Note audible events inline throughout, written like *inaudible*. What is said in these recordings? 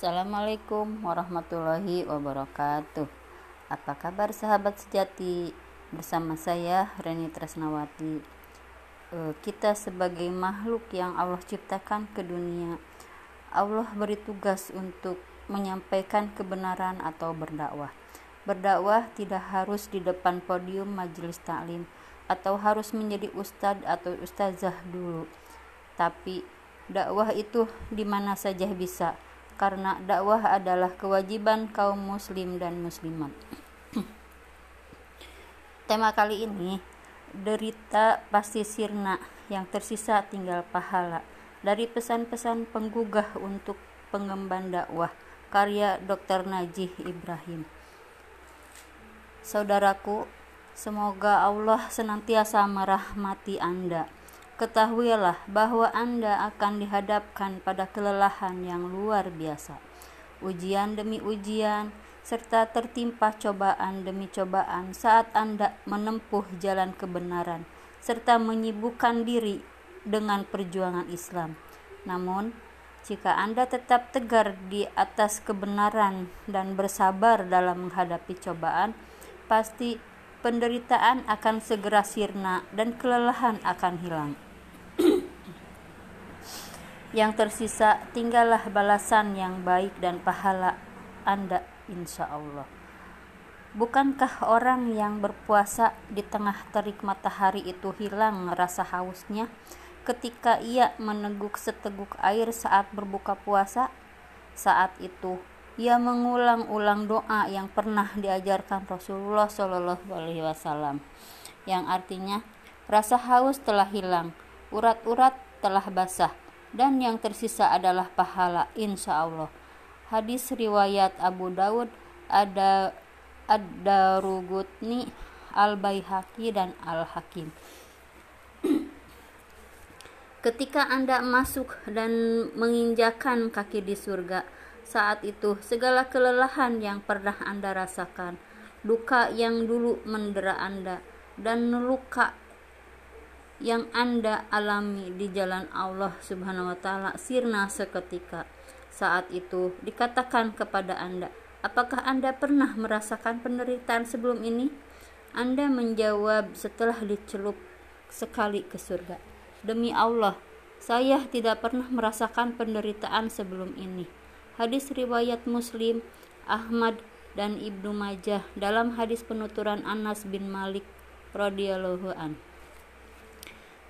Assalamualaikum warahmatullahi wabarakatuh. Apa kabar sahabat sejati? Bersama saya Reni Tresnawati. E, Kita sebagai makhluk yang Allah ciptakan ke dunia Allah beri tugas untuk menyampaikan kebenaran atau berdakwah. Berdakwah tidak harus di depan podium majelis taklim Atau harus menjadi ustadz atau ustazah dulu. Tapi dakwah itu di mana saja bisa karena dakwah adalah kewajiban kaum muslim dan muslimat. *clears throat* Tema kali ini derita pasti sirna yang tersisa tinggal pahala dari pesan-pesan penggugah untuk pengemban dakwah karya Dr. Najih Ibrahim. Saudaraku, semoga Allah senantiasa merahmati Anda Ketahuilah bahwa Anda akan dihadapkan pada kelelahan yang luar biasa, ujian demi ujian, serta tertimpa cobaan demi cobaan saat Anda menempuh jalan kebenaran, serta menyibukkan diri dengan perjuangan Islam. Namun, jika Anda tetap tegar di atas kebenaran dan bersabar dalam menghadapi cobaan, pasti penderitaan akan segera sirna dan kelelahan akan hilang. Yang tersisa tinggallah balasan yang baik dan pahala Anda insya Allah. Bukankah orang yang berpuasa di tengah terik matahari itu hilang rasa hausnya ketika ia meneguk seteguk air saat berbuka puasa? Saat itu ia mengulang-ulang doa yang pernah diajarkan Rasulullah Shallallahu Alaihi Wasallam, yang artinya rasa haus telah hilang, urat-urat telah basah dan yang tersisa adalah pahala insya Allah. Hadis riwayat Abu Dawud ada Ad-Darugutni Al-Baihaqi dan Al-Hakim. *clears throat* Ketika Anda masuk dan menginjakan kaki di surga, saat itu segala kelelahan yang pernah Anda rasakan, duka yang dulu mendera Anda, dan luka yang Anda alami di jalan Allah Subhanahu wa taala sirna seketika. Saat itu dikatakan kepada Anda, "Apakah Anda pernah merasakan penderitaan sebelum ini?" Anda menjawab setelah dicelup sekali ke surga. Demi Allah, saya tidak pernah merasakan penderitaan sebelum ini. Hadis riwayat Muslim, Ahmad dan Ibnu Majah dalam hadis penuturan Anas bin Malik radhiyallahu anhu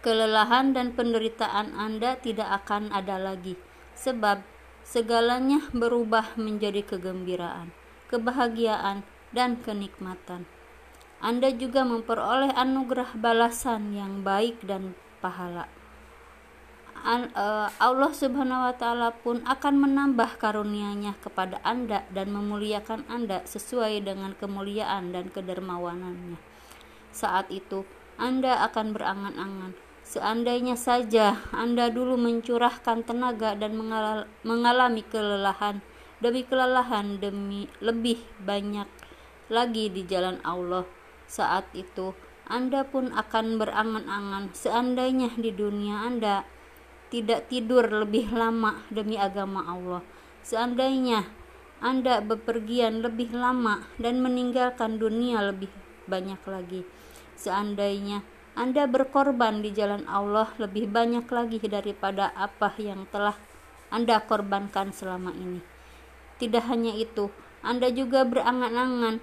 kelelahan dan penderitaan Anda tidak akan ada lagi, sebab segalanya berubah menjadi kegembiraan, kebahagiaan, dan kenikmatan. Anda juga memperoleh anugerah balasan yang baik dan pahala. E, Allah Subhanahu wa taala pun akan menambah karunia-Nya kepada Anda dan memuliakan Anda sesuai dengan kemuliaan dan kedermawanannya. Saat itu Anda akan berangan-angan Seandainya saja Anda dulu mencurahkan tenaga dan mengalami kelelahan demi kelelahan demi lebih banyak lagi di jalan Allah, saat itu Anda pun akan berangan-angan seandainya di dunia Anda tidak tidur lebih lama demi agama Allah. Seandainya Anda bepergian lebih lama dan meninggalkan dunia lebih banyak lagi. Seandainya anda berkorban di jalan Allah lebih banyak lagi daripada apa yang telah Anda korbankan selama ini. Tidak hanya itu, Anda juga berangan-angan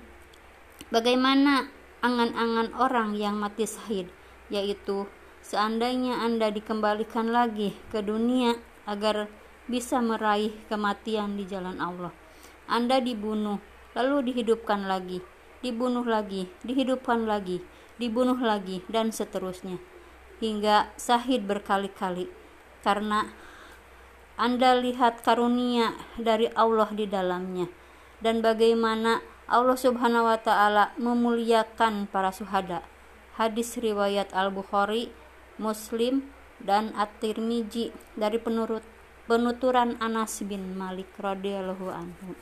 bagaimana angan-angan orang yang mati syahid, yaitu seandainya Anda dikembalikan lagi ke dunia agar bisa meraih kematian di jalan Allah. Anda dibunuh, lalu dihidupkan lagi, dibunuh lagi, dihidupkan lagi dibunuh lagi, dan seterusnya, hingga sahid berkali-kali, karena Anda lihat karunia dari Allah di dalamnya, dan bagaimana Allah Subhanahu wa Ta'ala memuliakan para suhada. Hadis riwayat Al-Bukhari, Muslim, dan At-Tirmizi dari penurut penuturan Anas bin Malik radhiyallahu anhu.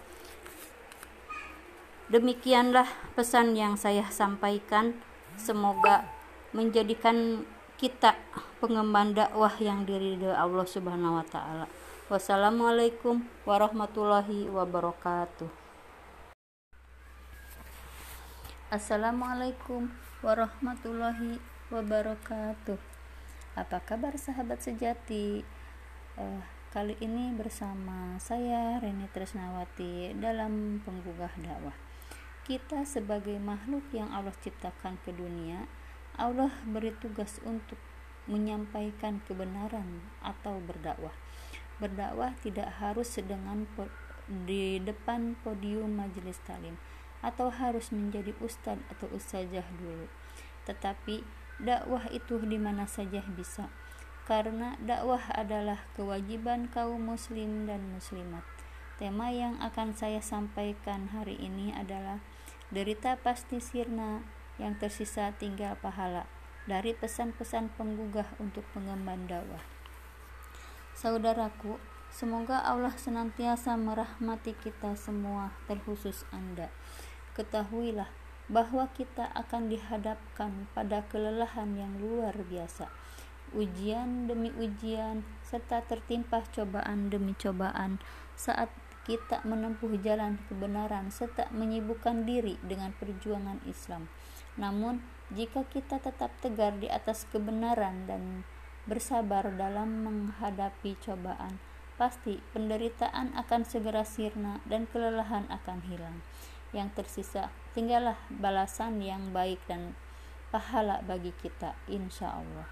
Demikianlah pesan yang saya sampaikan semoga menjadikan kita pengemban dakwah yang diridhoi Allah Subhanahu wa taala. Wassalamualaikum warahmatullahi wabarakatuh. Assalamualaikum warahmatullahi wabarakatuh. Apa kabar sahabat sejati? Uh, kali ini bersama saya Reni Tresnawati dalam penggugah dakwah. Kita sebagai makhluk yang Allah ciptakan ke dunia, Allah beri tugas untuk menyampaikan kebenaran atau berdakwah. Berdakwah tidak harus dengan di depan podium majelis talim atau harus menjadi ustadz atau ustazah dulu. Tetapi dakwah itu di mana saja bisa. Karena dakwah adalah kewajiban kaum muslim dan muslimat. Tema yang akan saya sampaikan hari ini adalah derita pasti sirna yang tersisa tinggal pahala dari pesan-pesan penggugah untuk pengemban dakwah. Saudaraku, semoga Allah senantiasa merahmati kita semua, terkhusus Anda. Ketahuilah bahwa kita akan dihadapkan pada kelelahan yang luar biasa, ujian demi ujian, serta tertimpa cobaan demi cobaan saat kita menempuh jalan kebenaran serta menyibukkan diri dengan perjuangan Islam. Namun, jika kita tetap tegar di atas kebenaran dan bersabar dalam menghadapi cobaan, pasti penderitaan akan segera sirna dan kelelahan akan hilang. Yang tersisa tinggallah balasan yang baik dan pahala bagi kita, insya Allah.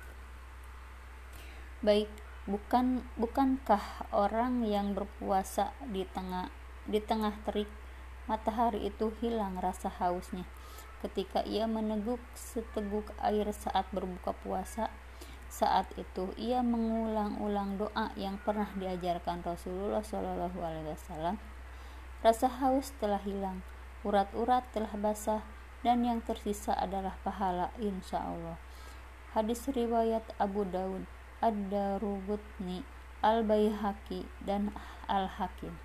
Baik, bukan bukankah orang yang berpuasa di tengah di tengah terik matahari itu hilang rasa hausnya? ketika ia meneguk seteguk air saat berbuka puasa. Saat itu ia mengulang-ulang doa yang pernah diajarkan Rasulullah Shallallahu Alaihi Wasallam. Rasa haus telah hilang, urat-urat telah basah, dan yang tersisa adalah pahala insya Allah. Hadis riwayat Abu Daud, Ad-Darubutni, Al-Baihaqi, dan Al-Hakim.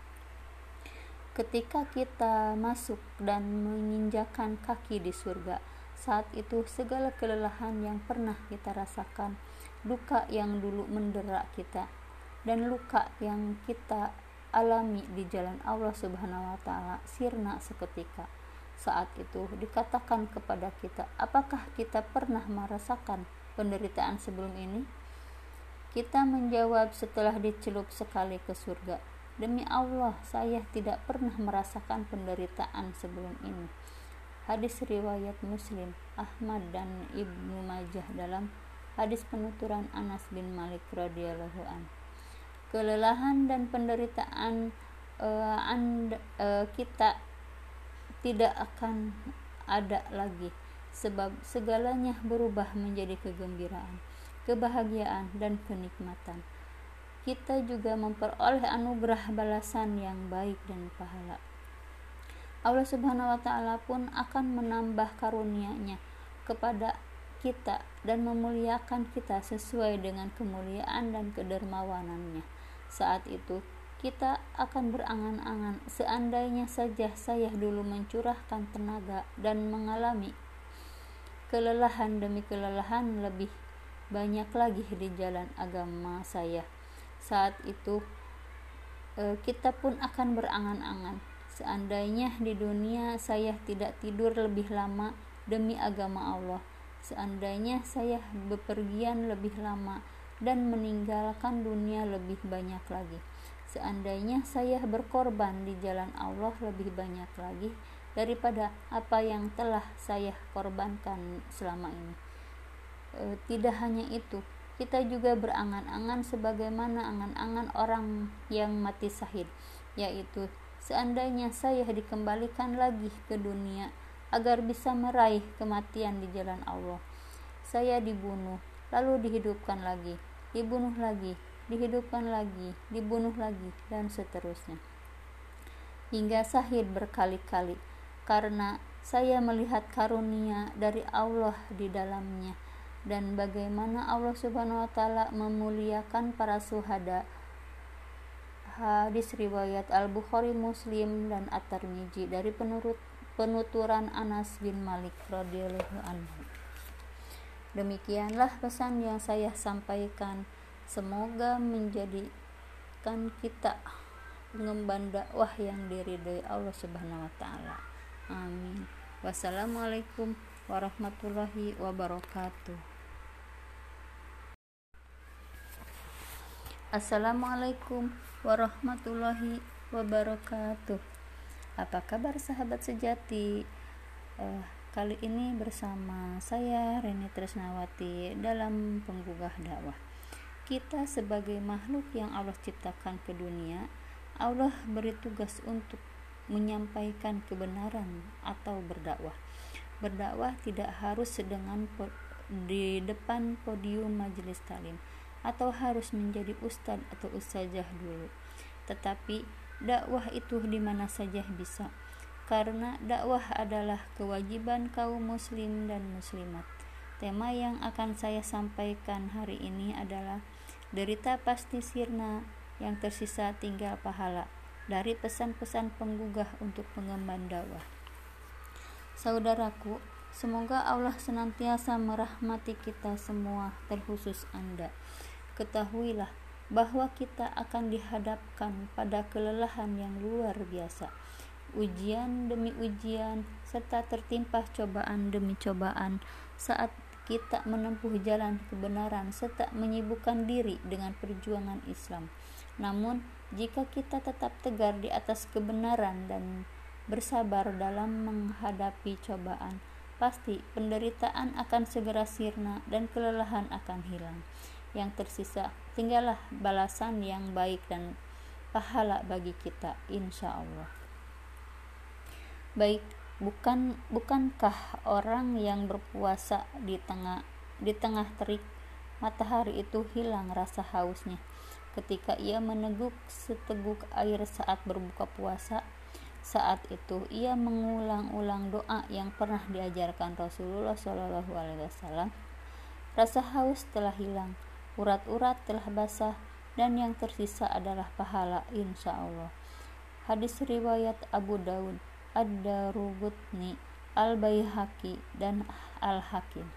Ketika kita masuk dan menginjakan kaki di surga, saat itu segala kelelahan yang pernah kita rasakan, duka yang dulu mendera kita, dan luka yang kita alami di jalan Allah Subhanahu wa taala sirna seketika. Saat itu dikatakan kepada kita, apakah kita pernah merasakan penderitaan sebelum ini? Kita menjawab setelah dicelup sekali ke surga, Demi Allah, saya tidak pernah merasakan penderitaan sebelum ini. Hadis riwayat Muslim, Ahmad dan Ibnu Majah dalam hadis penuturan Anas bin Malik radhiyallahu an. Kelelahan dan penderitaan uh, anda, uh, kita tidak akan ada lagi sebab segalanya berubah menjadi kegembiraan, kebahagiaan dan kenikmatan kita juga memperoleh anugerah balasan yang baik dan pahala. Allah Subhanahu wa taala pun akan menambah karunia-Nya kepada kita dan memuliakan kita sesuai dengan kemuliaan dan kedermawanannya. Saat itu kita akan berangan-angan seandainya saja saya dulu mencurahkan tenaga dan mengalami kelelahan demi kelelahan lebih banyak lagi di jalan agama saya. Saat itu e, kita pun akan berangan-angan. Seandainya di dunia saya tidak tidur lebih lama demi agama Allah seandainya saya bepergian lebih lama dan meninggalkan dunia lebih banyak lagi seandainya saya berkorban di jalan Allah lebih banyak lagi daripada apa yang telah saya korbankan selama ini e, tidak hanya itu kita juga berangan-angan sebagaimana angan-angan orang yang mati sahid, yaitu seandainya saya dikembalikan lagi ke dunia agar bisa meraih kematian di jalan Allah. Saya dibunuh, lalu dihidupkan lagi, dibunuh lagi, dihidupkan lagi, dibunuh lagi, dan seterusnya. Hingga sahid berkali-kali, karena saya melihat karunia dari Allah di dalamnya dan bagaimana Allah Subhanahu wa taala memuliakan para suhada. Hadis riwayat Al-Bukhari, Muslim dan At-Tirmizi dari penurut penuturan Anas bin Malik radhiyallahu anhu. Demikianlah pesan yang saya sampaikan. Semoga menjadi jadikan kita pengemban dakwah yang diridhoi Allah Subhanahu wa taala. Amin. Wassalamualaikum warahmatullahi wabarakatuh. Assalamualaikum warahmatullahi wabarakatuh. Apa kabar sahabat sejati? Uh, kali ini bersama saya Reni Tresnawati dalam penggugah dakwah. Kita sebagai makhluk yang Allah ciptakan ke dunia, Allah beri tugas untuk menyampaikan kebenaran atau berdakwah. Berdakwah tidak harus dengan di depan podium majelis talim atau harus menjadi ustadz atau ustazah dulu. Tetapi dakwah itu di mana saja bisa. Karena dakwah adalah kewajiban kaum muslim dan muslimat. Tema yang akan saya sampaikan hari ini adalah Derita pasti sirna, yang tersisa tinggal pahala dari pesan-pesan penggugah untuk pengemban dakwah. Saudaraku, semoga Allah senantiasa merahmati kita semua, terkhusus Anda. Ketahuilah bahwa kita akan dihadapkan pada kelelahan yang luar biasa, ujian demi ujian, serta tertimpa cobaan demi cobaan saat kita menempuh jalan kebenaran serta menyibukkan diri dengan perjuangan Islam. Namun, jika kita tetap tegar di atas kebenaran dan bersabar dalam menghadapi cobaan, pasti penderitaan akan segera sirna dan kelelahan akan hilang. Yang tersisa. Tinggallah balasan yang baik dan pahala bagi kita, insya Allah. Baik, bukan bukankah orang yang berpuasa di tengah di tengah terik matahari itu hilang rasa hausnya? Ketika ia meneguk seteguk air saat berbuka puasa saat itu ia mengulang-ulang doa yang pernah diajarkan Rasulullah Shallallahu Alaihi Wasallam. Rasa haus telah hilang urat-urat telah basah dan yang tersisa adalah pahala insya Allah hadis riwayat Abu Daud Ad-Darubutni, Al-Baihaqi, dan Al-Hakim.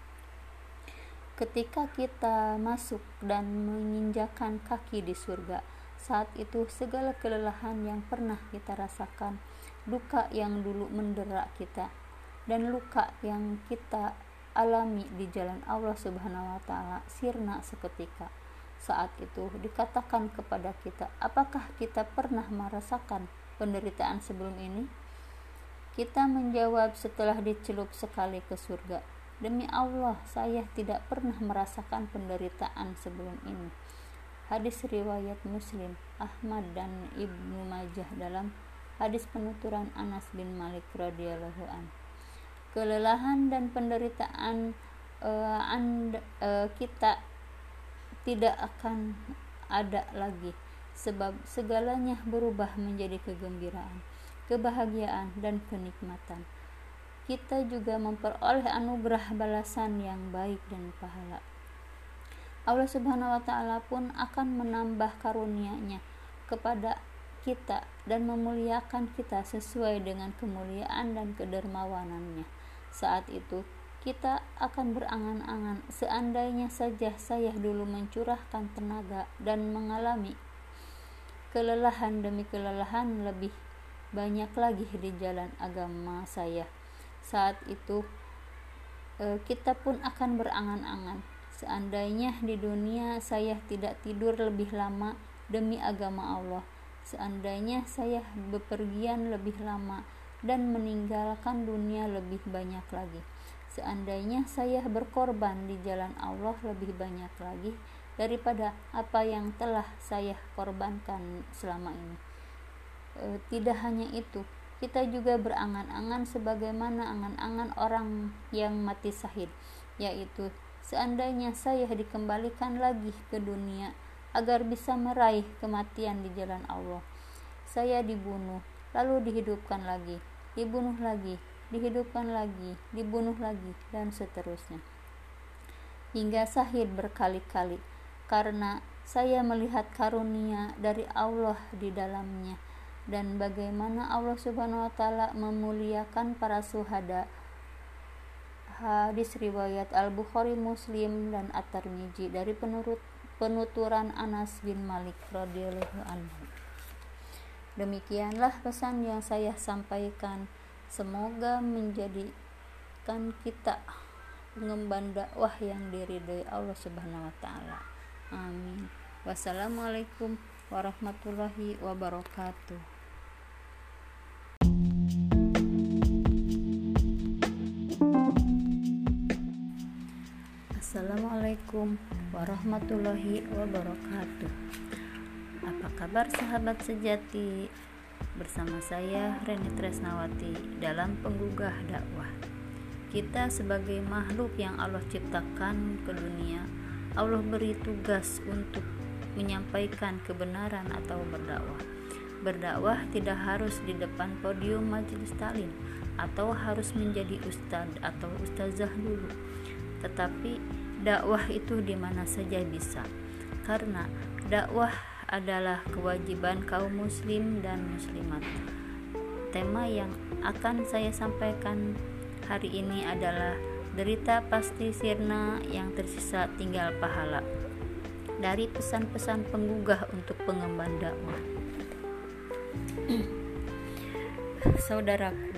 Ketika kita masuk dan menginjakan kaki di surga, saat itu segala kelelahan yang pernah kita rasakan, duka yang dulu mendera kita, dan luka yang kita alami di jalan Allah Subhanahu wa taala sirna seketika. Saat itu dikatakan kepada kita, apakah kita pernah merasakan penderitaan sebelum ini? Kita menjawab setelah dicelup sekali ke surga. Demi Allah, saya tidak pernah merasakan penderitaan sebelum ini. Hadis riwayat Muslim, Ahmad dan Ibnu Majah dalam hadis penuturan Anas bin Malik radhiyallahu an. Kelelahan dan penderitaan uh, anda, uh, kita tidak akan ada lagi sebab segalanya berubah menjadi kegembiraan kebahagiaan, dan kenikmatan. Kita juga memperoleh anugerah balasan yang baik dan pahala. Allah Subhanahu wa taala pun akan menambah karunia-Nya kepada kita dan memuliakan kita sesuai dengan kemuliaan dan kedermawanannya. Saat itu kita akan berangan-angan seandainya saja saya dulu mencurahkan tenaga dan mengalami kelelahan demi kelelahan lebih banyak lagi di jalan agama saya. Saat itu e, kita pun akan berangan-angan. Seandainya di dunia saya tidak tidur lebih lama demi agama Allah. Seandainya saya bepergian lebih lama dan meninggalkan dunia lebih banyak lagi. Seandainya saya berkorban di jalan Allah lebih banyak lagi daripada apa yang telah saya korbankan selama ini. E, tidak hanya itu kita juga berangan-angan sebagaimana angan-angan orang yang mati sahid yaitu seandainya saya dikembalikan lagi ke dunia agar bisa meraih kematian di jalan Allah. Saya dibunuh lalu dihidupkan lagi dibunuh lagi dihidupkan lagi dibunuh lagi dan seterusnya hingga sahid berkali-kali karena saya melihat karunia dari Allah di dalamnya dan bagaimana Allah Subhanahu wa taala memuliakan para suhada. Hadis riwayat Al-Bukhari, Muslim dan At-Tirmizi dari penurut penuturan Anas bin Malik radhiyallahu anhu. Demikianlah pesan yang saya sampaikan. Semoga menjadikan kita pengemban dakwah yang diridhoi Allah Subhanahu wa taala. Amin. Wassalamualaikum warahmatullahi wabarakatuh. Assalamualaikum warahmatullahi wabarakatuh Apa kabar sahabat sejati? Bersama saya Reni Tresnawati dalam penggugah dakwah. Kita sebagai makhluk yang Allah ciptakan ke dunia Allah beri tugas untuk menyampaikan kebenaran atau berdakwah. Berdakwah tidak harus di depan podium majelis talim atau harus menjadi ustadz atau ustazah dulu. Tetapi dakwah itu di mana saja bisa. Karena dakwah adalah kewajiban kaum muslim dan muslimat tema yang akan saya sampaikan hari ini adalah derita pasti sirna yang tersisa tinggal pahala dari pesan-pesan penggugah untuk pengemban dakwah *clears throat* saudaraku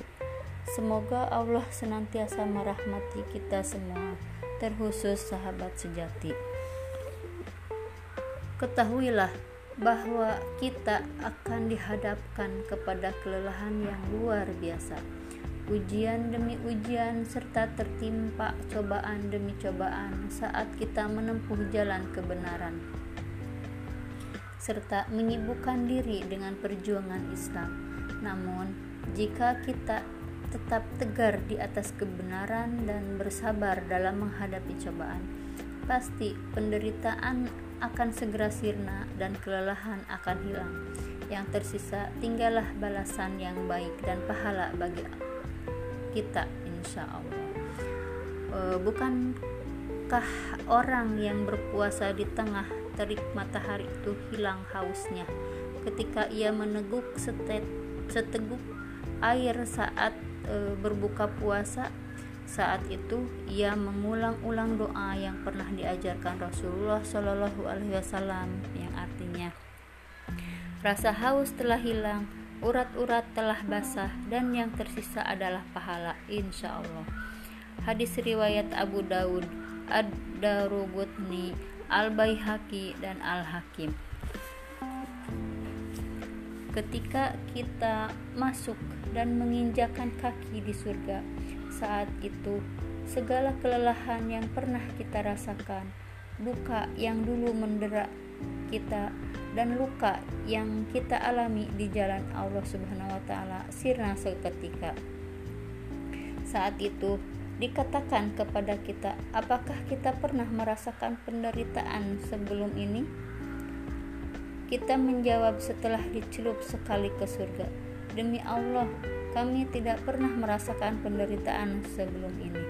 semoga Allah senantiasa merahmati kita semua terkhusus sahabat sejati. Ketahuilah bahwa kita akan dihadapkan kepada kelelahan yang luar biasa. Ujian demi ujian serta tertimpa cobaan demi cobaan saat kita menempuh jalan kebenaran serta menyibukkan diri dengan perjuangan Islam. Namun, jika kita tetap tegar di atas kebenaran dan bersabar dalam menghadapi cobaan. Pasti penderitaan akan segera sirna dan kelelahan akan hilang. Yang tersisa tinggallah balasan yang baik dan pahala bagi kita insya Allah. E, bukankah orang yang berpuasa di tengah terik matahari itu hilang hausnya ketika ia meneguk seteguk air saat e, berbuka puasa saat itu ia mengulang-ulang doa yang pernah diajarkan Rasulullah Shallallahu Alaihi Wasallam yang artinya rasa haus telah hilang, urat-urat telah basah dan yang tersisa adalah pahala insya Allah. Hadis riwayat Abu Daud, Ad-Darubutni, Al-Baihaqi dan Al-Hakim. Ketika kita masuk dan menginjakan kaki di surga. Saat itu, segala kelelahan yang pernah kita rasakan, luka yang dulu mendera kita dan luka yang kita alami di jalan Allah Subhanahu wa taala sirna seketika. Saat itu dikatakan kepada kita, apakah kita pernah merasakan penderitaan sebelum ini? Kita menjawab setelah dicelup sekali ke surga Demi Allah, kami tidak pernah merasakan penderitaan sebelum ini.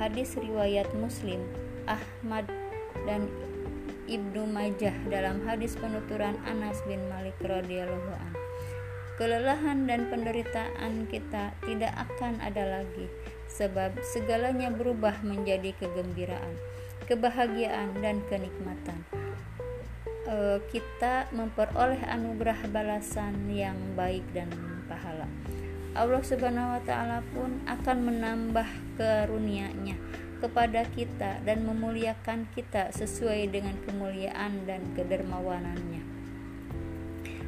Hadis riwayat Muslim, Ahmad dan Ibnu Majah dalam hadis penuturan Anas bin Malik radhiyallahu anhu. Kelelahan dan penderitaan kita tidak akan ada lagi sebab segalanya berubah menjadi kegembiraan, kebahagiaan dan kenikmatan uh, kita memperoleh anugerah balasan yang baik dan pahala. Allah Subhanahu wa taala pun akan menambah karunia-Nya kepada kita dan memuliakan kita sesuai dengan kemuliaan dan kedermawanannya.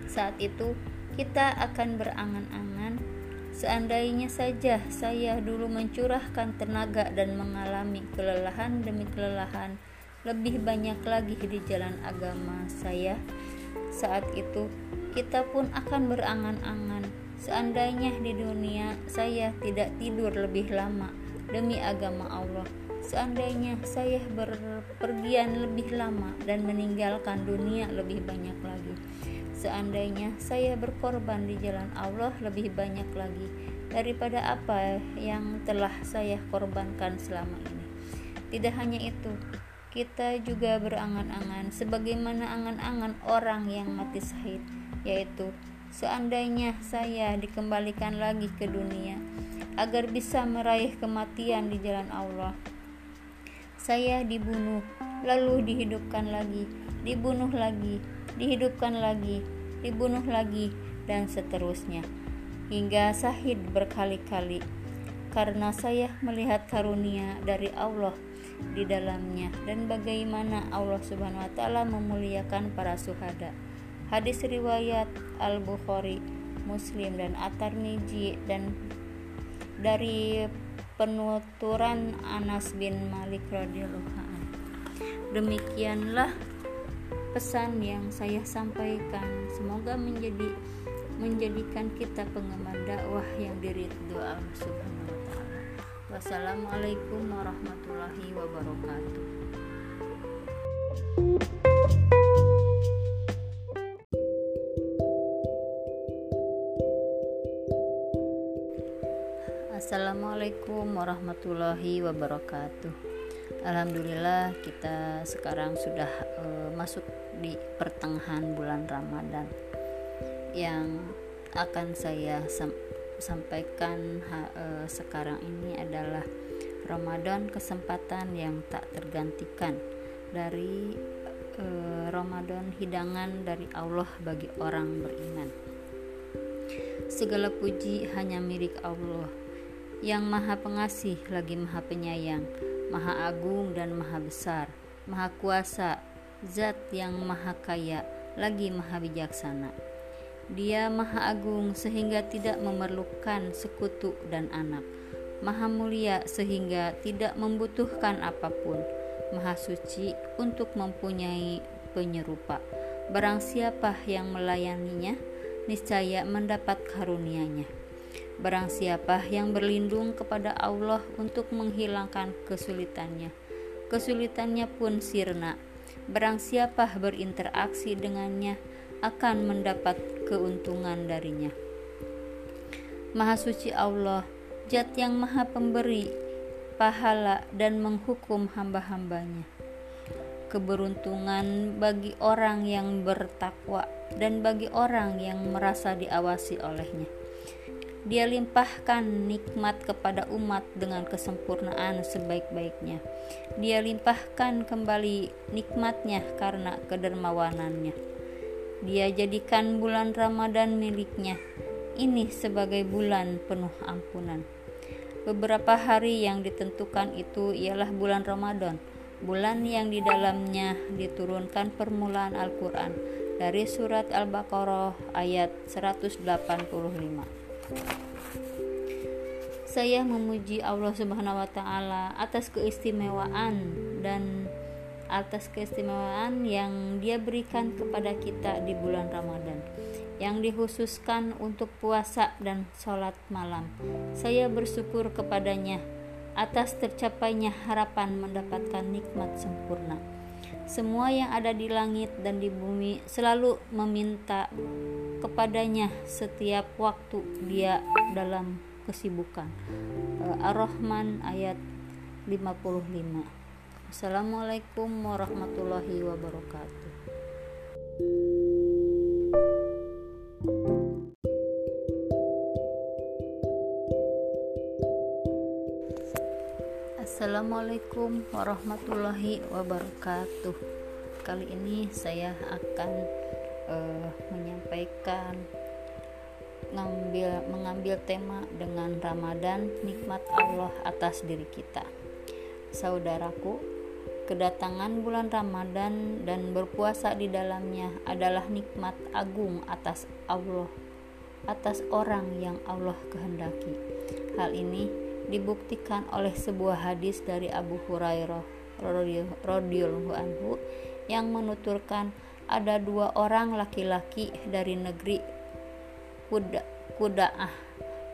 Saat itu kita akan berangan-angan seandainya saja saya dulu mencurahkan tenaga dan mengalami kelelahan demi kelelahan lebih banyak lagi di jalan agama saya. Saat itu, kita pun akan berangan-angan. Seandainya di dunia saya tidak tidur lebih lama demi agama Allah. Seandainya saya berpergian lebih lama dan meninggalkan dunia lebih banyak lagi. Seandainya saya berkorban di jalan Allah lebih banyak lagi daripada apa yang telah saya korbankan selama ini. Tidak hanya itu, kita juga berangan-angan sebagaimana angan-angan orang yang mati syahid yaitu seandainya saya dikembalikan lagi ke dunia agar bisa meraih kematian di jalan Allah saya dibunuh lalu dihidupkan lagi, dibunuh lagi, dihidupkan lagi, dibunuh lagi, dan seterusnya, hingga sahid berkali-kali. Karena saya melihat karunia dari Allah di dalamnya dan bagaimana Allah Subhanahu wa taala memuliakan para suhada. Hadis riwayat Al-Bukhari, Muslim dan At-Tirmizi dan dari penuturan Anas bin Malik radhiyallahu Demikianlah pesan yang saya sampaikan. Semoga menjadi menjadikan kita penggemar dakwah yang diridho Allah Subhanahu. Wassalamualaikum warahmatullahi wabarakatuh. Assalamualaikum warahmatullahi wabarakatuh. Alhamdulillah kita sekarang sudah uh, masuk di pertengahan bulan Ramadan yang akan saya sam sampaikan ha, uh, sekarang ini adalah Ramadan kesempatan yang tak tergantikan dari uh, Ramadan hidangan dari Allah bagi orang beriman. Segala puji hanya milik Allah yang Maha Pengasih lagi Maha Penyayang Maha Agung dan Maha Besar, Maha Kuasa, Zat yang Maha Kaya, lagi Maha Bijaksana. Dia Maha Agung sehingga tidak memerlukan sekutu dan anak. Maha Mulia sehingga tidak membutuhkan apa pun. Maha Suci untuk mempunyai penyerupa. Barang siapa yang melayaninya, niscaya mendapat karunia-Nya. Barang siapa yang berlindung kepada Allah untuk menghilangkan kesulitannya, kesulitannya pun sirna. Barang siapa berinteraksi dengannya akan mendapat keuntungan darinya. Maha suci Allah, Zat yang Maha Pemberi pahala dan menghukum hamba-hambanya. Keberuntungan bagi orang yang bertakwa dan bagi orang yang merasa diawasi olehnya. Dia limpahkan nikmat kepada umat dengan kesempurnaan sebaik-baiknya. Dia limpahkan kembali nikmatnya karena kedermawanannya. Dia jadikan bulan Ramadan miliknya. Ini sebagai bulan penuh ampunan. Beberapa hari yang ditentukan itu ialah bulan Ramadan, bulan yang di dalamnya diturunkan permulaan Al-Quran dari surat Al-Baqarah ayat 185. Saya memuji Allah Subhanahu wa taala atas keistimewaan dan atas keistimewaan yang Dia berikan kepada kita di bulan Ramadan yang dikhususkan untuk puasa dan sholat malam. Saya bersyukur kepadanya atas tercapainya harapan mendapatkan nikmat sempurna. Semua yang ada di langit dan di bumi selalu meminta kepadanya setiap waktu dia dalam kesibukan. Eh, Ar-Rahman ayat 55. Assalamualaikum warahmatullahi wabarakatuh. Assalamualaikum warahmatullahi wabarakatuh. Kali ini saya akan uh, menyampaikan ngambil mengambil tema dengan Ramadan nikmat Allah atas diri kita. Saudaraku, kedatangan bulan Ramadan dan berpuasa di dalamnya adalah nikmat agung atas Allah atas orang yang Allah kehendaki. Hal ini dibuktikan oleh sebuah hadis dari Abu Hurairah radhiyallahu anhu yang menuturkan ada dua orang laki-laki dari negeri Kuda Kudaah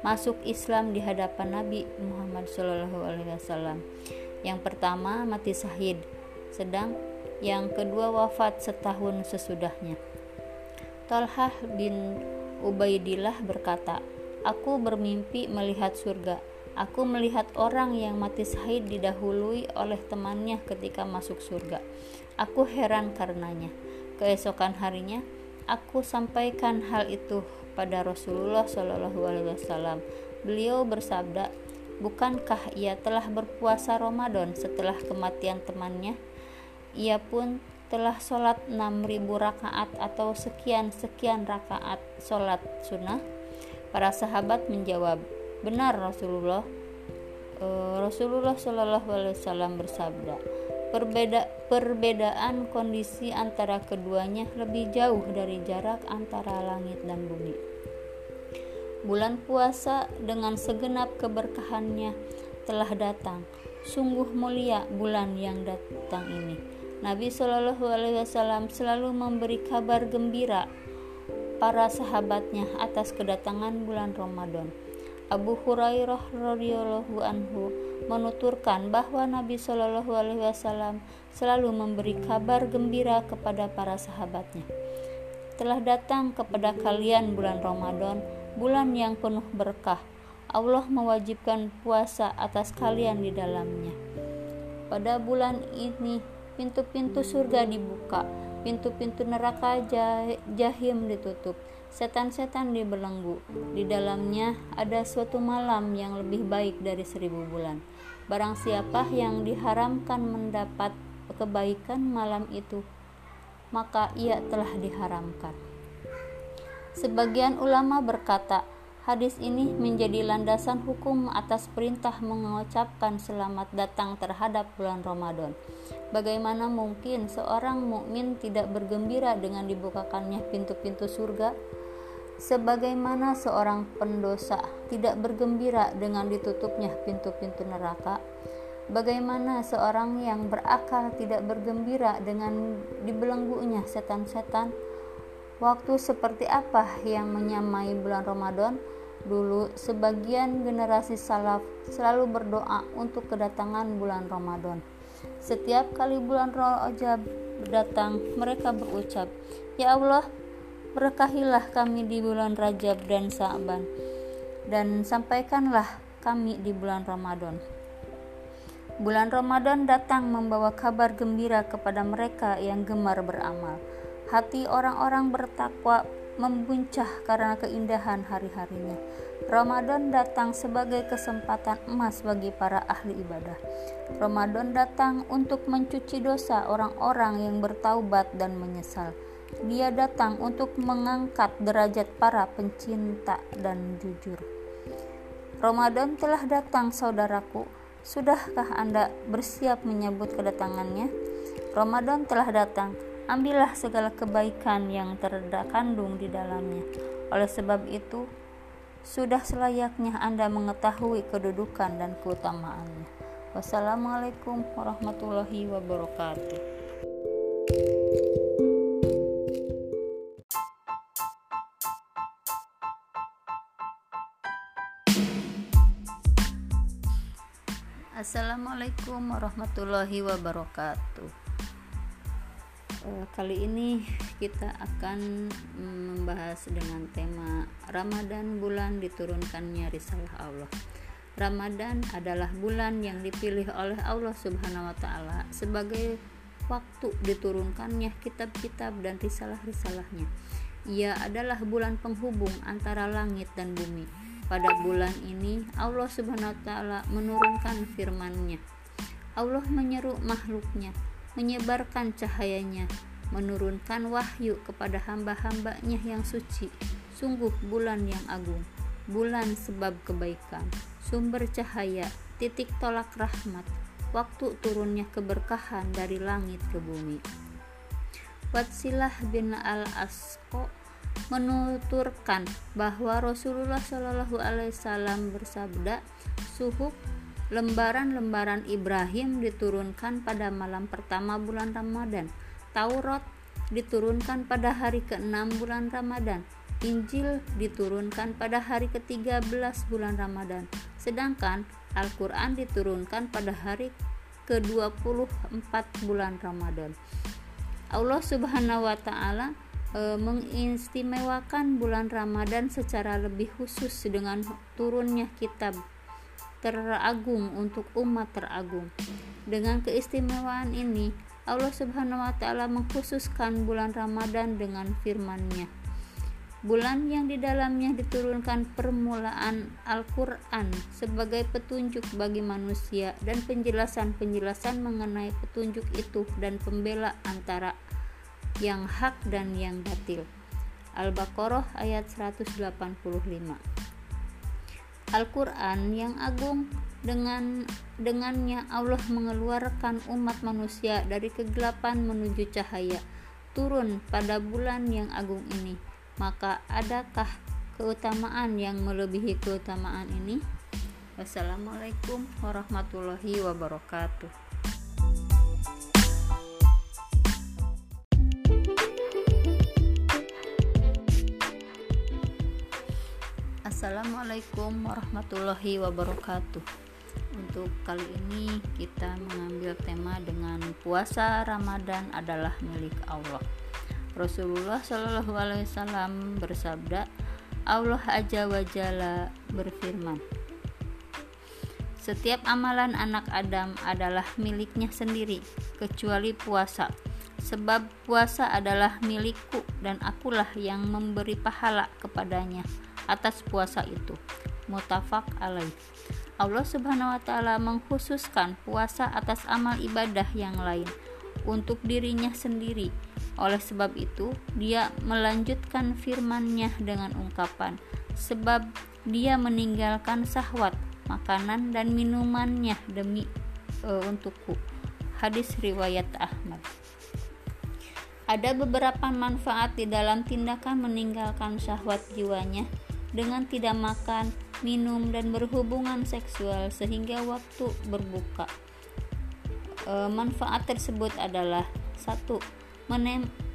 masuk Islam di hadapan Nabi Muhammad Shallallahu Alaihi Wasallam. Yang pertama mati sahid, sedang yang kedua wafat setahun sesudahnya. Talhah bin Ubaidillah berkata, Aku bermimpi melihat surga Aku melihat orang yang mati syahid didahului oleh temannya ketika masuk surga. Aku heran karenanya. Keesokan harinya, aku sampaikan hal itu pada Rasulullah Shallallahu Alaihi Wasallam. Beliau bersabda, bukankah ia telah berpuasa Ramadan setelah kematian temannya? ia pun telah sholat 6000 rakaat atau sekian-sekian rakaat sholat sunnah? Para sahabat menjawab, benar Rasulullah. E, Rasulullah Shallallahu Alaihi Wasallam bersabda, Perbeda, perbedaan kondisi antara keduanya lebih jauh dari jarak antara langit dan bumi. Bulan puasa dengan segenap keberkahannya telah datang. Sungguh mulia bulan yang datang ini Nabi Shallallahu Alaihi Wasallam selalu memberi kabar gembira para sahabatnya atas kedatangan bulan Ramadan. Abu Hurairah radhiyallahu anhu menuturkan bahwa Nabi Shallallahu alaihi wasallam selalu memberi kabar gembira kepada para sahabatnya. Telah datang kepada kalian bulan Ramadan, bulan yang penuh berkah. Allah mewajibkan puasa atas kalian di dalamnya. Pada bulan ini pintu-pintu surga dibuka, pintu-pintu neraka jahim ditutup, setan-setan dibelenggu. Di dalamnya ada suatu malam yang lebih baik dari seribu bulan. Barang siapa yang diharamkan mendapat kebaikan malam itu, maka ia telah diharamkan. Sebagian ulama berkata, Hadis ini menjadi landasan hukum atas perintah mengucapkan selamat datang terhadap bulan Ramadan. Bagaimana mungkin seorang mukmin tidak bergembira dengan dibukakannya pintu-pintu surga? Sebagaimana seorang pendosa tidak bergembira dengan ditutupnya pintu-pintu neraka? Bagaimana seorang yang berakal tidak bergembira dengan dibelenggunya setan-setan? Waktu seperti apa yang menyamai bulan Ramadan? Dulu, sebagian generasi salaf selalu berdoa untuk kedatangan bulan Ramadan. Setiap kali bulan Rajab datang, mereka berucap, "Ya Allah, berkahilah kami di bulan Rajab dan Sa'ban, dan sampaikanlah kami di bulan Ramadan." Bulan Ramadan datang membawa kabar gembira kepada mereka yang gemar beramal. Hati orang-orang bertakwa membuncah karena keindahan hari-harinya. Ramadan datang sebagai kesempatan emas bagi para ahli ibadah. Ramadan datang untuk mencuci dosa orang-orang yang bertaubat dan menyesal. Dia datang untuk mengangkat derajat para pencinta dan jujur. Ramadan telah datang, saudaraku. Sudahkah Anda bersiap menyambut kedatangannya? Ramadan telah datang ambillah segala kebaikan yang terkandung di dalamnya. Oleh sebab itu, sudah selayaknya Anda mengetahui kedudukan dan keutamaannya. Wassalamualaikum warahmatullahi wabarakatuh. Assalamualaikum warahmatullahi wabarakatuh. Eh, kali ini kita akan membahas dengan tema Ramadan bulan diturunkannya risalah Allah. Ramadan adalah bulan yang dipilih oleh Allah Subhanahu wa taala sebagai waktu diturunkannya kitab-kitab dan risalah-risalahnya. Ia adalah bulan penghubung antara langit dan bumi. Pada bulan ini Allah Subhanahu wa taala menurunkan firman-Nya. Allah menyeru makhluknya menyebarkan cahayanya, menurunkan wahyu kepada hamba-hambanya yang suci. Sungguh bulan yang agung, bulan sebab kebaikan, sumber cahaya, titik tolak rahmat, waktu turunnya keberkahan dari langit ke bumi. Watsilah bin al-Asqo menuturkan bahwa Rasulullah Shallallahu Alaihi Wasallam bersabda, suhuk Lembaran-lembaran Ibrahim diturunkan pada malam pertama bulan Ramadan. Taurat diturunkan pada hari ke-6 bulan Ramadan. Injil diturunkan pada hari ke-13 bulan Ramadan. Sedangkan Al-Quran diturunkan pada hari ke-24 bulan Ramadan. Allah Subhanahu wa taala e, mengistimewakan bulan Ramadan secara lebih khusus dengan turunnya kitab teragung untuk umat teragung. Dengan keistimewaan ini, Allah Subhanahu wa taala mengkhususkan bulan Ramadan dengan firman-Nya. bulan yang di dalamnya diturunkan permulaan Al-Quran sebagai petunjuk bagi manusia dan penjelasan-penjelasan mengenai petunjuk itu dan pembela antara yang hak dan yang batil. Al-Baqarah ayat 185 Al-Quran yang agung dengan dengannya Allah mengeluarkan umat manusia dari kegelapan menuju cahaya turun pada bulan yang agung ini maka adakah keutamaan yang melebihi keutamaan ini? Wassalamualaikum warahmatullahi wabarakatuh. Assalamualaikum warahmatullahi wabarakatuh. Untuk kali ini kita mengambil tema dengan puasa Ramadan adalah milik Allah. Rasulullah Shallallahu Alaihi Wasallam bersabda, Allah Aja Wajalla berfirman, setiap amalan anak Adam adalah miliknya sendiri, kecuali puasa. Sebab puasa adalah milikku dan akulah yang memberi pahala kepadanya atas puasa itu. Mutafak alaih. Allah Subhanahu wa taala mengkhususkan puasa atas amal ibadah yang lain untuk dirinya sendiri oleh sebab itu, dia melanjutkan firman-Nya dengan ungkapan, sebab dia meninggalkan sahwat, makanan dan minumannya demi uh, untukku. Hadis riwayat Ahmad. Ada beberapa manfaat di dalam tindakan meninggalkan syahwat jiwanya dengan tidak makan, minum, dan berhubungan seksual sehingga waktu berbuka. E, manfaat tersebut adalah satu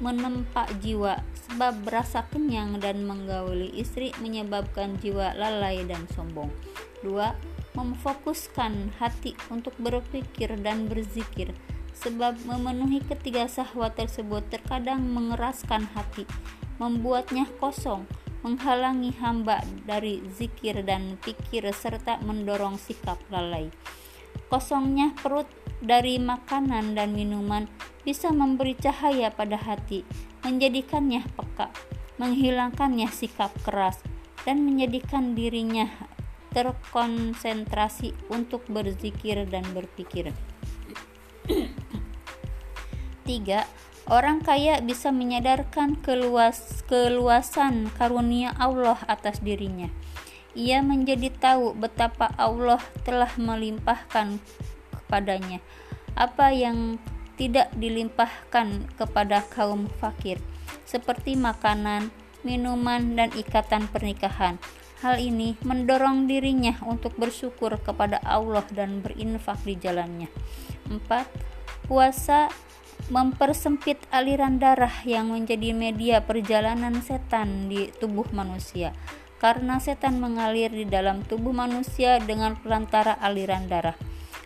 menempa jiwa sebab berasa kenyang dan menggauli istri menyebabkan jiwa lalai dan sombong. 2. Memfokuskan hati untuk berpikir dan berzikir sebab memenuhi ketiga sahwat tersebut terkadang mengeraskan hati, membuatnya kosong, menghalangi hamba dari zikir dan pikir serta mendorong sikap lalai. Kosongnya perut dari makanan dan minuman bisa memberi cahaya pada hati, menjadikannya peka, menghilangkannya sikap keras, dan menjadikan dirinya terkonsentrasi untuk berzikir dan berpikir. *clears throat* 3. Orang kaya bisa menyadarkan keluas, keluasan karunia Allah atas dirinya. Ia menjadi tahu betapa Allah telah melimpahkan kepadanya apa yang tidak dilimpahkan kepada kaum fakir, seperti makanan, minuman, dan ikatan pernikahan. Hal ini mendorong dirinya untuk bersyukur kepada Allah dan berinfak di jalannya. 4. Puasa mempersempit aliran darah yang menjadi media perjalanan setan di tubuh manusia. Karena setan mengalir di dalam tubuh manusia dengan perantara aliran darah.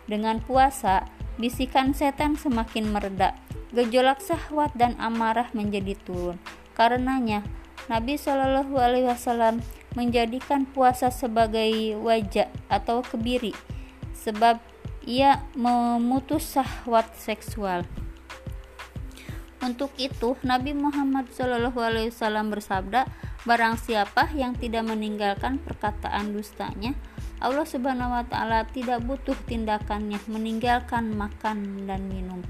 Dengan puasa, Bisikan setan semakin mereda, gejolak syahwat dan amarah menjadi turun. Karenanya, Nabi Shallallahu Alaihi Wasallam menjadikan puasa sebagai wajah atau kebiri, sebab ia memutus syahwat seksual. Untuk itu, Nabi Muhammad Wasallam bersabda, "Barang siapa yang tidak meninggalkan perkataan dustanya, Allah Subhanahu wa taala tidak butuh tindakannya meninggalkan makan dan minum.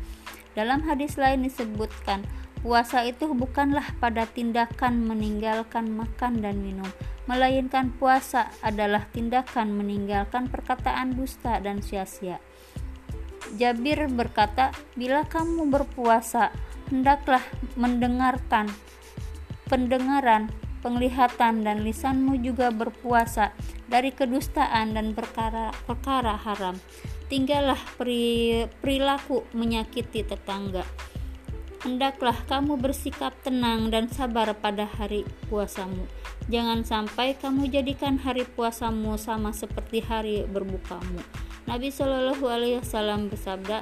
Dalam hadis lain disebutkan, puasa itu bukanlah pada tindakan meninggalkan makan dan minum, melainkan puasa adalah tindakan meninggalkan perkataan dusta dan sia-sia. Jabir berkata, "Bila kamu berpuasa, hendaklah mendengarkan pendengaran penglihatan dan lisanmu juga berpuasa dari kedustaan dan perkara-perkara haram. Tinggallah perilaku menyakiti tetangga. Hendaklah kamu bersikap tenang dan sabar pada hari puasamu. Jangan sampai kamu jadikan hari puasamu sama seperti hari berbukamu. Nabi Shallallahu Alaihi Wasallam bersabda,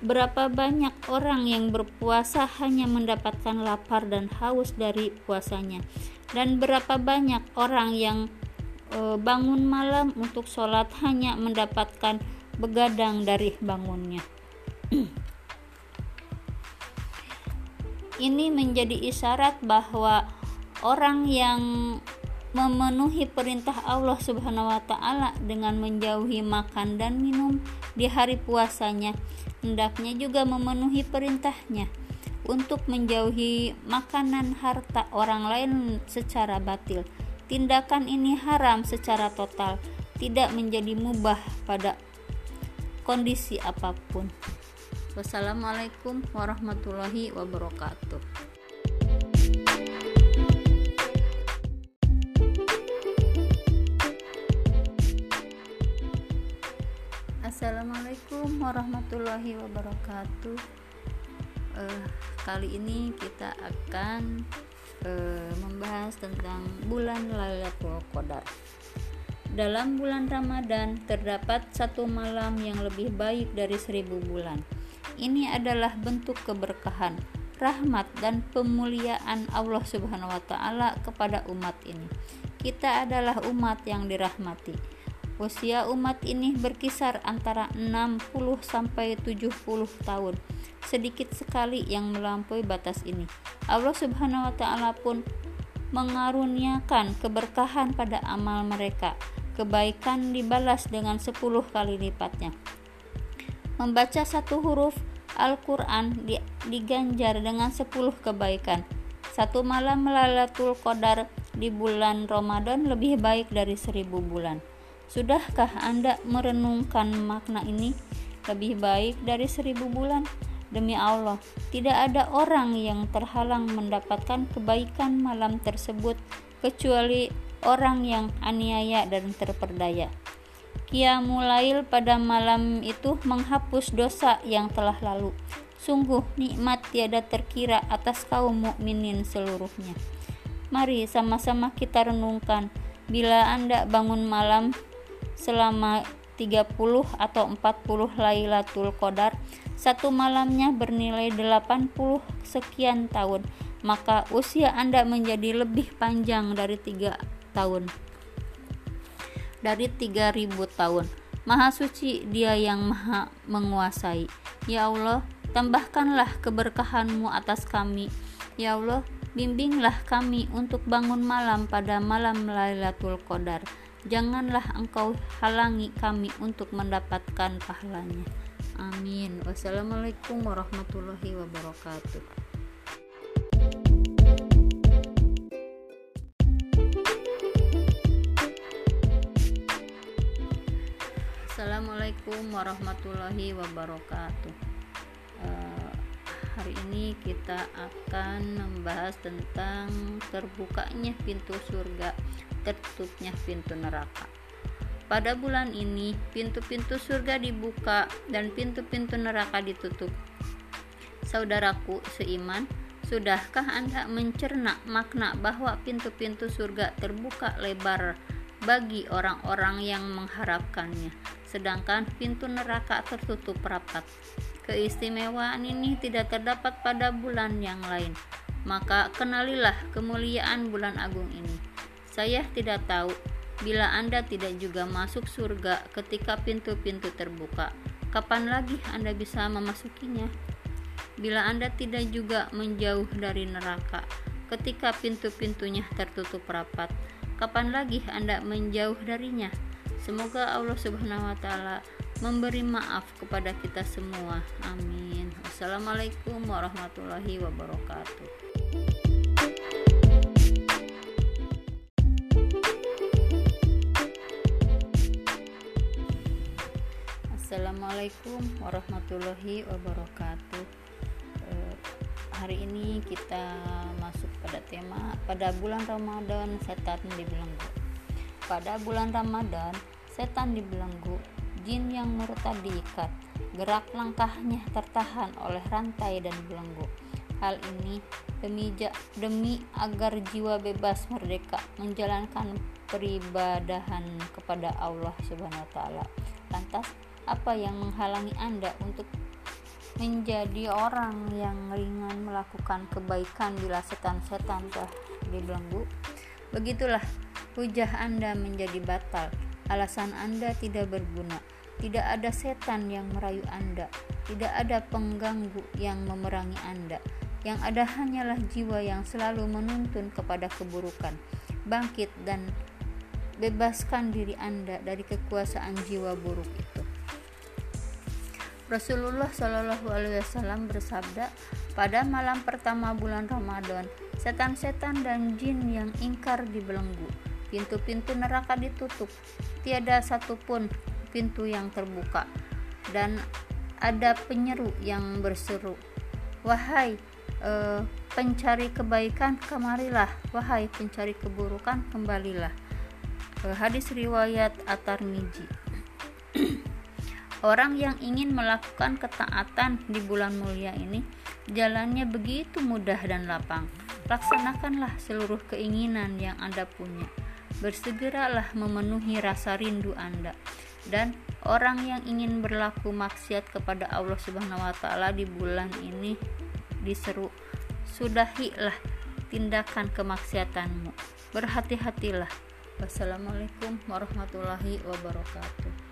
Berapa banyak orang yang berpuasa hanya mendapatkan lapar dan haus dari puasanya, dan berapa banyak orang yang e, bangun malam untuk sholat hanya mendapatkan begadang dari bangunnya. *clears throat* Ini menjadi isyarat bahwa orang yang memenuhi perintah Allah Subhanahu wa taala dengan menjauhi makan dan minum di hari puasanya hendaknya juga memenuhi perintahnya untuk menjauhi makanan harta orang lain secara batil. Tindakan ini haram secara total, tidak menjadi mubah pada kondisi apa pun. Wassalamualaikum warahmatullahi wabarakatuh. Assalamualaikum warahmatullahi wabarakatuh. Uh, kali ini kita akan uh, membahas tentang bulan Lailatul Qadar. Dalam bulan Ramadan terdapat satu malam yang lebih baik dari seribu bulan. Ini adalah bentuk keberkahan, rahmat dan pemuliaan Allah Subhanahu wa taala kepada umat ini. Kita adalah umat yang dirahmati Usia umat ini berkisar antara 60 sampai 70 tahun. Sedikit sekali yang melampaui batas ini. Allah Subhanahu wa taala pun mengaruniakan keberkahan pada amal mereka. Kebaikan dibalas dengan 10 kali lipatnya. Membaca satu huruf Al-Quran diganjar dengan 10 kebaikan. Satu malam melalatul Qadar di bulan Ramadan lebih baik dari seribu bulan. Sudahkah Anda merenungkan makna ini? Lebih baik dari seribu bulan. Demi Allah, tidak ada orang yang terhalang mendapatkan kebaikan malam tersebut kecuali orang yang aniaya dan terperdaya. Qiyamulail pada malam itu menghapus dosa yang telah lalu. Sungguh nikmat tiada terkira atas kaum mukminin seluruhnya. Mari sama-sama kita renungkan bila Anda bangun malam selama 30 atau 40 Lailatul Qadar satu malamnya bernilai 80 sekian tahun maka usia Anda menjadi lebih panjang dari tiga tahun. Dari 3000 tahun. Maha suci dia yang maha menguasai. Ya Allah tambahkanlah keberkahanmu atas kami. Ya Allah bimbinglah kami untuk bangun malam pada malam Lailatul Qadar janganlah engkau halangi kami untuk mendapatkan pahalanya. Amin. Wassalamualaikum warahmatullahi wabarakatuh. Assalamualaikum warahmatullahi wabarakatuh. Uh, hari ini kita akan membahas tentang terbukanya pintu surga tertutupnya pintu neraka. Pada bulan ini, pintu-pintu surga dibuka dan pintu-pintu neraka ditutup. Saudaraku seiman, sudahkah Anda mencerna makna bahwa pintu-pintu surga terbuka lebar bagi orang-orang yang mengharapkannya, sedangkan pintu neraka tertutup rapat? Keistimewaan ini tidak terdapat pada bulan yang lain. Maka kenalilah kemuliaan bulan agung ini saya tidak tahu bila Anda tidak juga masuk surga ketika pintu-pintu terbuka. Kapan lagi Anda bisa memasukinya? Bila Anda tidak juga menjauh dari neraka ketika pintu-pintunya tertutup rapat, kapan lagi Anda menjauh darinya? Semoga Allah Subhanahu wa taala memberi maaf kepada kita semua. Amin. Wassalamualaikum warahmatullahi wabarakatuh. Assalamualaikum warahmatullahi wabarakatuh. Eh, hari ini kita masuk pada tema pada bulan Ramadan setan dibelenggu. Pada bulan Ramadan setan dibelenggu, jin yang murtad diikat, gerak langkahnya tertahan oleh rantai dan belenggu. Hal ini demi demi agar jiwa bebas merdeka menjalankan peribadahan kepada Allah Subhanahu wa taala. Lantas apa yang menghalangi Anda untuk menjadi orang yang ringan melakukan kebaikan bila setan-setan telah dibelenggu? Begitulah hujah Anda menjadi batal, alasan Anda tidak berguna. Tidak ada setan yang merayu Anda, tidak ada pengganggu yang memerangi Anda. Yang ada hanyalah jiwa yang selalu menuntun kepada keburukan. Bangkit dan bebaskan diri Anda dari kekuasaan jiwa buruk itu. Rasulullah Shallallahu Alaihi Wasallam bersabda, pada malam pertama bulan Ramadan, setan-setan dan jin yang ingkar dibelenggu, pintu-pintu neraka ditutup, tiada satupun pintu yang terbuka, dan ada penyeru yang berseru, wahai uh, pencari kebaikan kemarilah, wahai pencari keburukan kembalilah. Uh, hadis riwayat At-Tirmizi. *clears throat* Orang yang ingin melakukan ketaatan di bulan mulia ini, jalannya begitu mudah dan lapang. Laksanakanlah seluruh keinginan yang Anda punya. Bersegeralah memenuhi rasa rindu Anda. Dan orang yang ingin berlaku maksiat kepada Allah Subhanahu wa taala di bulan ini diseru, sudahilah tindakan kemaksiatanmu. Berhati-hatilah. Wassalamualaikum warahmatullahi wabarakatuh.